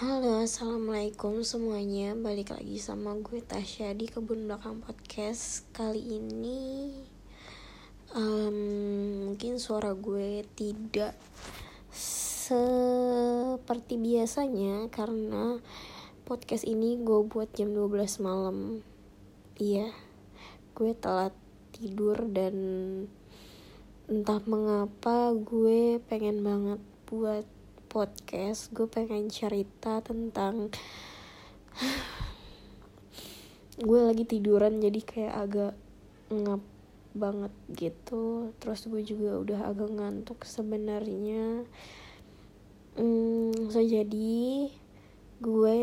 Halo, assalamualaikum semuanya. Balik lagi sama gue Tasya di kebun belakang podcast. Kali ini um, mungkin suara gue tidak seperti biasanya karena podcast ini gue buat jam 12 malam. Iya, gue telat tidur dan entah mengapa gue pengen banget buat podcast gue pengen cerita tentang gue lagi tiduran jadi kayak agak ngap banget gitu. Terus gue juga udah agak ngantuk sebenarnya. Hmm, so jadi gue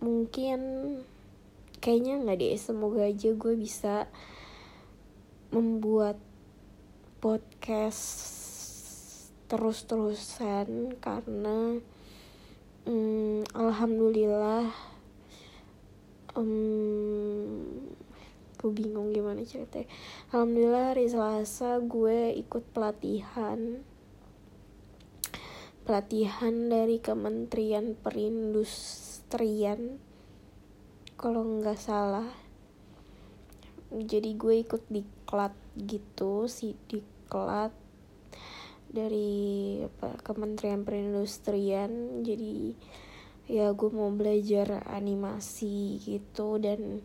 mungkin kayaknya nggak deh semoga aja gue bisa membuat podcast terus-terusan karena um, alhamdulillah um, gue bingung gimana ceritanya. Alhamdulillah hari selasa gue ikut pelatihan. Pelatihan dari Kementerian Perindustrian kalau nggak salah. Jadi gue ikut diklat gitu si diklat dari apa, Kementerian Perindustrian. Jadi ya gue mau belajar animasi gitu dan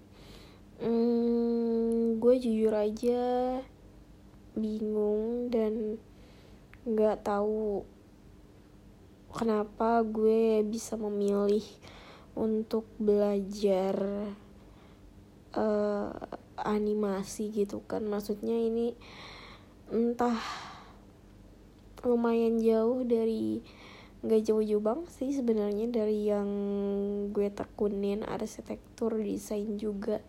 hmm, gue jujur aja bingung dan nggak tahu kenapa gue bisa memilih untuk belajar uh, animasi gitu kan. Maksudnya ini entah lumayan jauh dari nggak jauh-jauh banget sih sebenarnya dari yang gue tekunin arsitektur desain juga.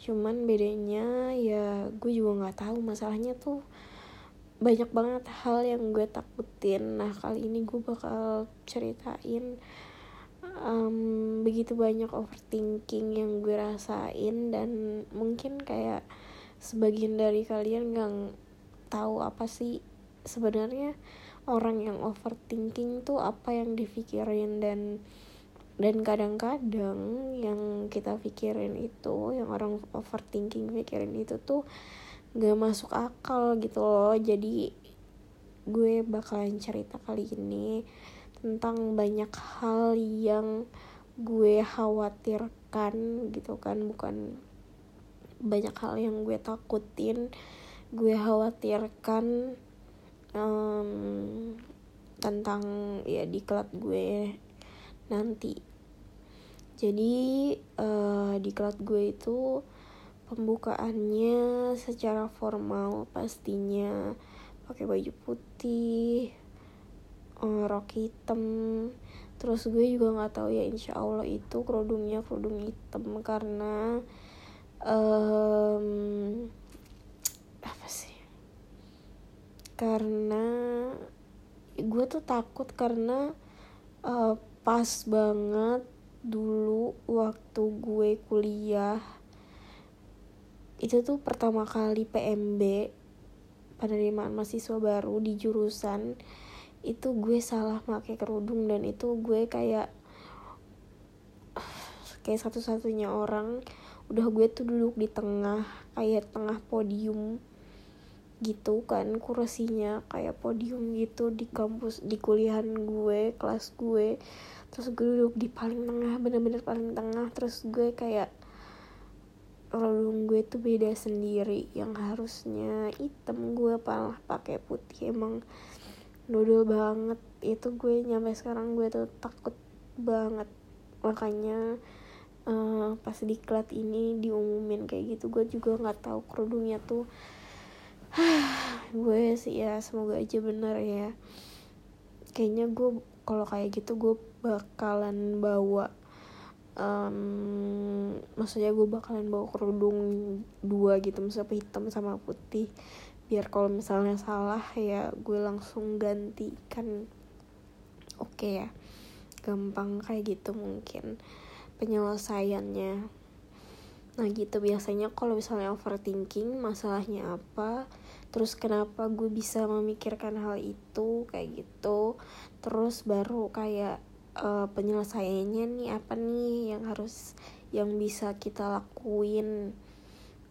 Cuman bedanya ya gue juga nggak tahu masalahnya tuh banyak banget hal yang gue takutin. Nah kali ini gue bakal ceritain um, begitu banyak overthinking yang gue rasain dan mungkin kayak sebagian dari kalian nggak tahu apa sih sebenarnya orang yang overthinking tuh apa yang dipikirin dan dan kadang-kadang yang kita pikirin itu yang orang overthinking pikirin itu tuh gak masuk akal gitu loh. Jadi gue bakalan cerita kali ini tentang banyak hal yang gue khawatirkan gitu kan. Bukan banyak hal yang gue takutin gue khawatirkan um, tentang ya di klub gue nanti. Jadi uh, di klub gue itu pembukaannya secara formal pastinya pakai baju putih uh, rok hitam. Terus gue juga nggak tahu ya insya allah itu kerudungnya kerudung hitam karena um, karena gue tuh takut karena uh, pas banget dulu waktu gue kuliah. Itu tuh pertama kali PMB penerimaan mahasiswa baru di jurusan. Itu gue salah pakai kerudung dan itu gue kayak kayak satu-satunya orang. Udah gue tuh duduk di tengah kayak tengah podium gitu kan kursinya kayak podium gitu di kampus di kuliahan gue kelas gue. Terus gue duduk di paling tengah bener-bener paling tengah. Terus gue kayak kerudung gue tuh beda sendiri. Yang harusnya hitam gue malah pakai putih. Emang dodol banget. Itu gue nyampe sekarang gue tuh takut banget. Makanya uh, pas diklat ini diumumin kayak gitu gue juga nggak tahu kerudungnya tuh gue sih ya semoga aja bener ya. Kayaknya gue kalau kayak gitu gue bakalan bawa um, maksudnya gue bakalan bawa kerudung dua gitu misalnya hitam sama putih. Biar kalau misalnya salah ya gue langsung gantikan. Oke okay ya gampang kayak gitu mungkin penyelesaiannya nah gitu. Biasanya kalau misalnya overthinking masalahnya apa terus kenapa gue bisa memikirkan hal itu kayak gitu. Terus baru kayak uh, penyelesaiannya nih apa nih yang harus yang bisa kita lakuin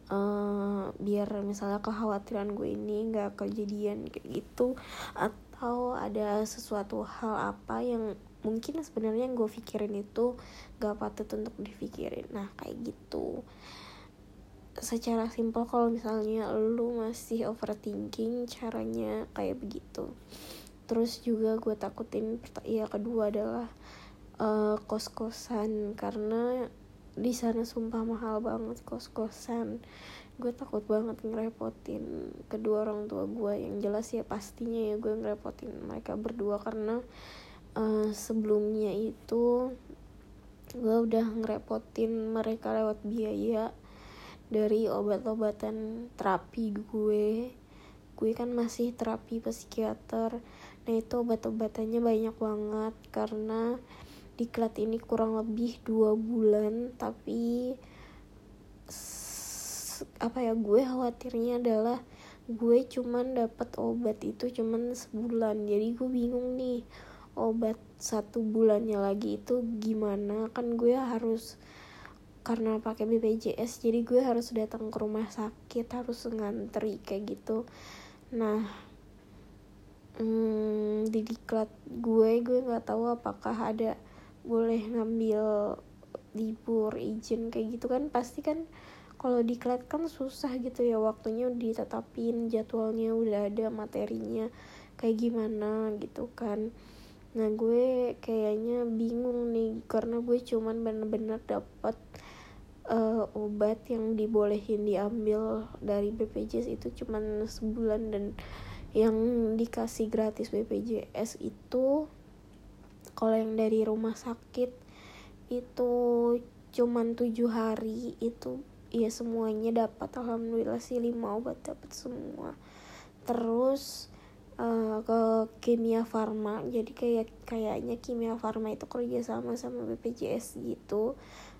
uh, biar misalnya kekhawatiran gue ini nggak kejadian kayak gitu. Atau ada sesuatu hal apa yang mungkin sebenarnya yang gue pikirin itu gak patut untuk dipikirin. Nah kayak gitu. Secara simpel kalau misalnya lu masih overthinking caranya kayak begitu. Terus juga gue takutin ya kedua adalah uh, kos kosan karena di sana sumpah mahal banget kos kosan gue takut banget ngerepotin kedua orang tua gue yang jelas ya pastinya ya gue ngerepotin mereka berdua. Karena uh, sebelumnya itu gue udah ngerepotin mereka lewat biaya dari obat-obatan terapi gue. Gue kan masih terapi psikiater. Nah itu obat-obatannya banyak banget karena diklat ini kurang lebih dua bulan tapi apa ya gue khawatirnya adalah gue cuman dapat obat itu cuman sebulan. Jadi gue bingung nih obat satu bulannya lagi itu gimana? Kan gue harus karena pakai BPJS jadi gue harus datang ke rumah sakit harus ngantri kayak gitu. Nah hmm, di diklat gue gue nggak tahu apakah ada boleh ngambil libur izin kayak gitu kan. Pasti kan kalau diklat kan susah gitu ya waktunya ditetapin jadwalnya udah ada materinya kayak gimana gitu kan nah gue kayaknya bingung nih karena gue cuman bener-bener dapet uh, obat yang dibolehin diambil dari BPJS itu cuman sebulan dan yang dikasih gratis BPJS itu kalau yang dari rumah sakit itu cuman tujuh hari itu ya semuanya dapat. Alhamdulillah sih lima obat dapat semua. Terus uh, ke kimia farma. Jadi kayak kayaknya kimia farma itu kerja sama sama BPJS gitu.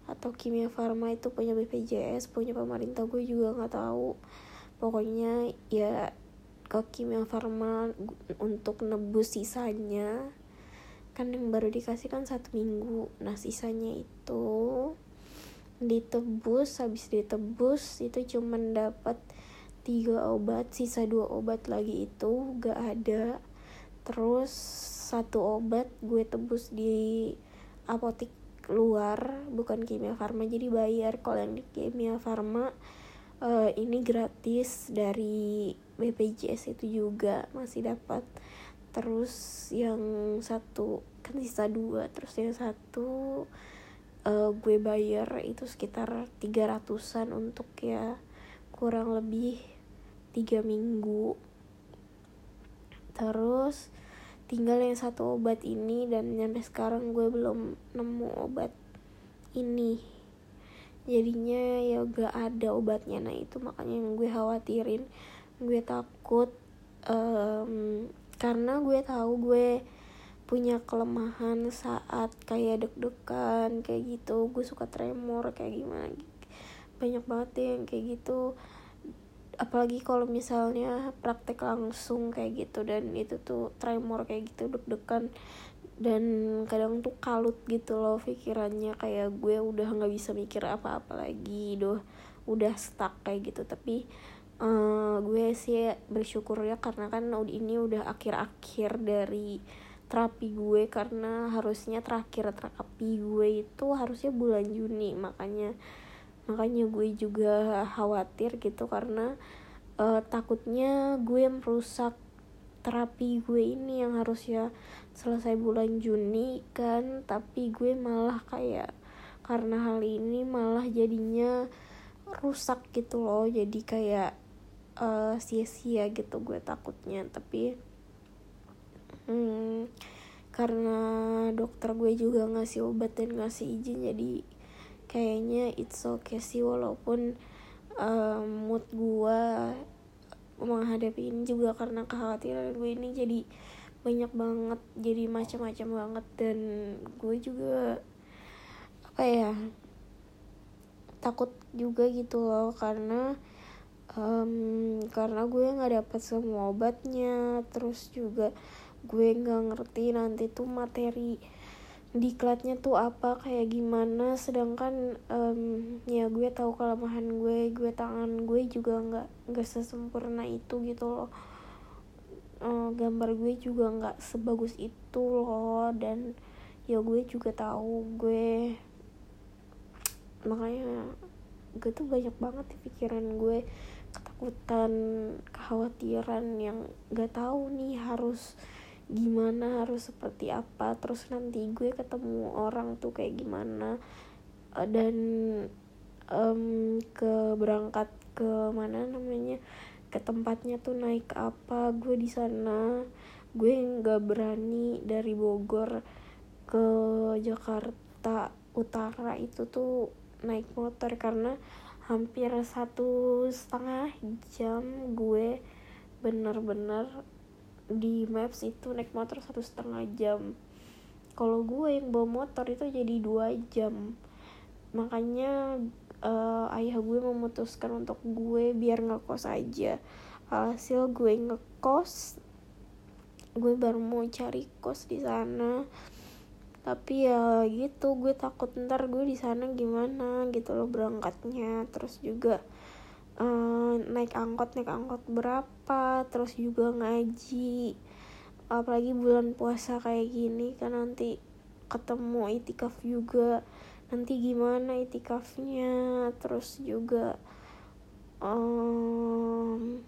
Atau kimia farma itu punya BPJS punya pemerintah gue juga nggak tahu. Pokoknya ya ke kimia farma untuk nebus sisanya. Kan yang baru dikasih kan satu minggu. Nah sisanya itu ditebus habis ditebus itu cuman dapat tiga obat sisa dua obat lagi itu gak ada. Terus satu obat gue tebus di apotik luar bukan kimia farma jadi bayar. Kalau yang di kimia farma uh, ini gratis dari BPJS itu juga masih dapat. Terus yang satu kan sisa dua terus yang satu uh, gue bayar itu sekitar tiga ratusan untuk ya kurang lebih tiga minggu. Terus tinggal yang satu obat ini dan sampai sekarang gue belum nemu obat ini. Jadinya ya gak ada obatnya. Nah itu makanya yang gue khawatirin. Gue takut um, karena gue tahu gue punya kelemahan saat kayak deg-degan kayak gitu. Gue suka tremor kayak gimana. Banyak banget deh yang kayak gitu apalagi kalau misalnya praktek langsung kayak gitu dan itu tuh tremor kayak gitu deg-degan. Dan kadang tuh kalut gitu loh pikirannya kayak gue udah nggak bisa mikir apa-apa lagi doh udah stuck kayak gitu. Tapi uh, gue sih bersyukur ya karena kan ini udah akhir-akhir dari terapi gue karena harusnya terakhir terapi gue itu harusnya bulan Juni. Makanya makanya gue juga khawatir gitu karena uh, takutnya gue merusak terapi gue ini yang harusnya selesai bulan Juni kan tapi gue malah kayak karena hal ini malah jadinya rusak gitu loh jadi kayak uh, sia-sia gitu gue takutnya. Tapi hmm, karena dokter gue juga ngasih obat dan ngasih izin jadi kayaknya it's okay sih walaupun um, mood gue menghadapi ini juga karena kekhawatiran gue ini jadi banyak banget jadi macam-macam banget. Dan gue juga apa ya takut juga gitu loh karena um, karena gue nggak dapet semua obatnya. Terus juga gue nggak ngerti nanti tuh materi diklatnya tuh apa kayak gimana. Sedangkan um, ya gue tahu kelemahan gue gue tangan gue juga nggak nggak sesempurna itu gitu loh. Uh, gambar gue juga nggak sebagus itu loh. Dan ya gue juga tahu gue makanya gue tuh banyak banget di pikiran gue. Ketakutan kekhawatiran yang gak tahu nih harus gimana harus seperti apa terus nanti gue ketemu orang tuh kayak gimana. Uh, dan um, ke berangkat ke mana namanya ke tempatnya tuh naik apa gue di sana. Gue nggak berani dari Bogor ke Jakarta Utara itu tuh naik motor karena hampir satu setengah jam gue bener-bener di maps itu naik motor satu setengah jam. Kalau gue yang bawa motor itu jadi dua jam. Makanya uh, ayah gue memutuskan untuk gue biar ngekos aja. Hasil gue ngekos gue baru mau cari kos di sana. Tapi ya gitu gue takut ntar gue di sana gimana gitu loh berangkatnya. Terus juga uh, naik angkot naik angkot berapa terus juga ngaji apalagi bulan puasa kayak gini kan nanti ketemu itikaf juga. Nanti gimana itikafnya terus juga um,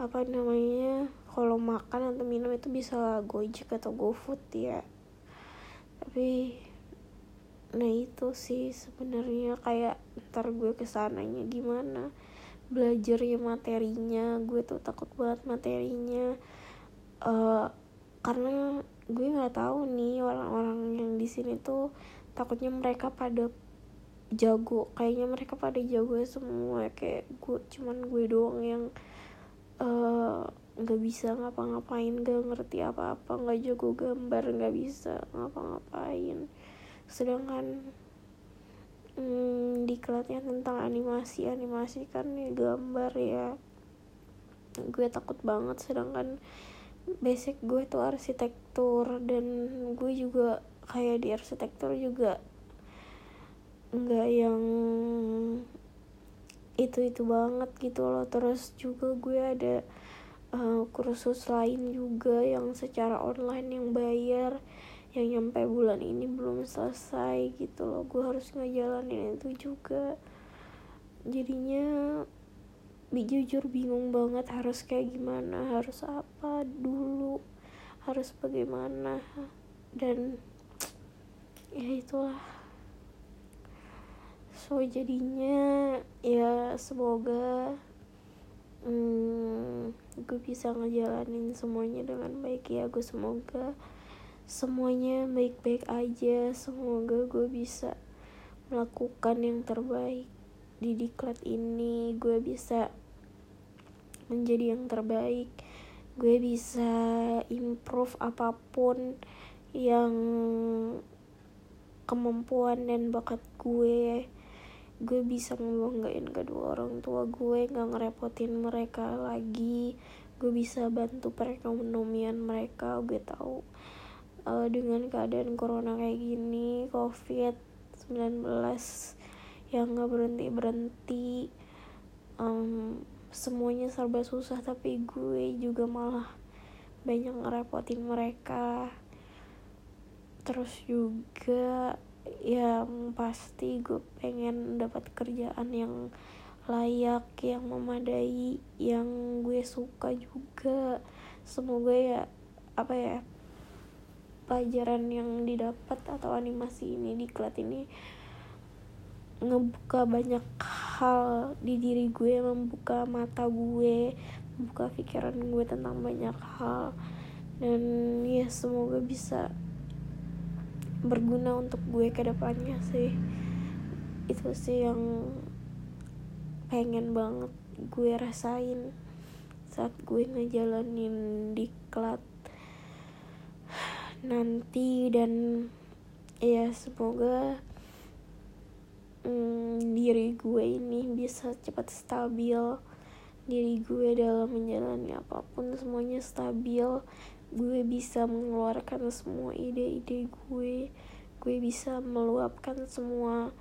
apa namanya kalau makan atau minum itu bisa gojek atau gofood ya. Tapi nah itu sih sebenarnya kayak ntar gue ke sananya gimana. Belajarnya materinya gue tuh takut banget materinya. Uh, karena gue nggak tahu nih orang-orang yang di sini tuh takutnya mereka pada jago. Kayaknya mereka pada jago semua. Kayak gue cuman gue doang yang eh, nggak uh, bisa ngapa-ngapain gak ngerti apa-apa nggak jago gambar nggak bisa ngapa-ngapain sedangkan hmm, diklatnya tentang animasi animasi kan ya gambar ya. Gue takut banget sedangkan basic gue tuh arsitektur dan gue juga kayak di arsitektur juga nggak yang itu itu banget gitu loh. Terus juga gue ada uh, kursus lain juga yang secara online yang bayar yang nyampe bulan ini belum selesai gitu loh. Gue harus ngejalanin itu juga. Jadinya jujur bingung banget harus kayak gimana harus apa dulu harus bagaimana. Dan ya itulah. So jadinya ya semoga hmm, gue bisa ngejalanin semuanya dengan baik ya. Gue semoga semuanya baik-baik aja. Semoga gue bisa melakukan yang terbaik di diklat ini. Gue bisa menjadi yang terbaik. Gue bisa improve apa pun yang kemampuan dan bakat gue. Gue bisa ngebanggain kedua orang tua gue gak ngerepotin mereka lagi. Gue bisa bantu perekonomian mereka gue tahu uh, dengan keadaan corona kayak gini covid 19 yang nggak berhenti berhenti um, semuanya serba susah tapi gue juga malah banyak ngerepotin mereka. Terus juga yang pasti gue pengen dapat kerjaan yang layak yang memadai yang gue suka juga. Semoga ya apa ya pelajaran yang didapat atau animasi ini di klat ini ngebuka banyak hal di diri gue membuka mata gue membuka pikiran gue tentang banyak hal. Dan ya semoga bisa berguna untuk gue ke depannya sih. Itu sih yang pengen banget gue rasain saat gue ngejalanin diklat nanti dan ya semoga hmm, diri gue ini bisa cepat stabil diri gue dalam menjalani apa pun semuanya stabil gue bisa mengeluarkan semua ide-ide gue gue bisa meluapkan semua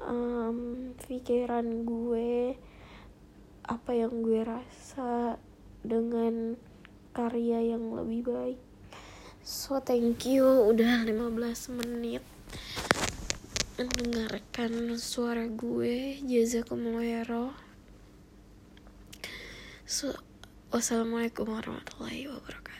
um, pikiran gue apa yang gue rasa dengan karya yang lebih baik so thank you. Udah 15 menit mendengarkan suara gue jazakumullah so wassalamualaikum warahmatullahi wabarakatuh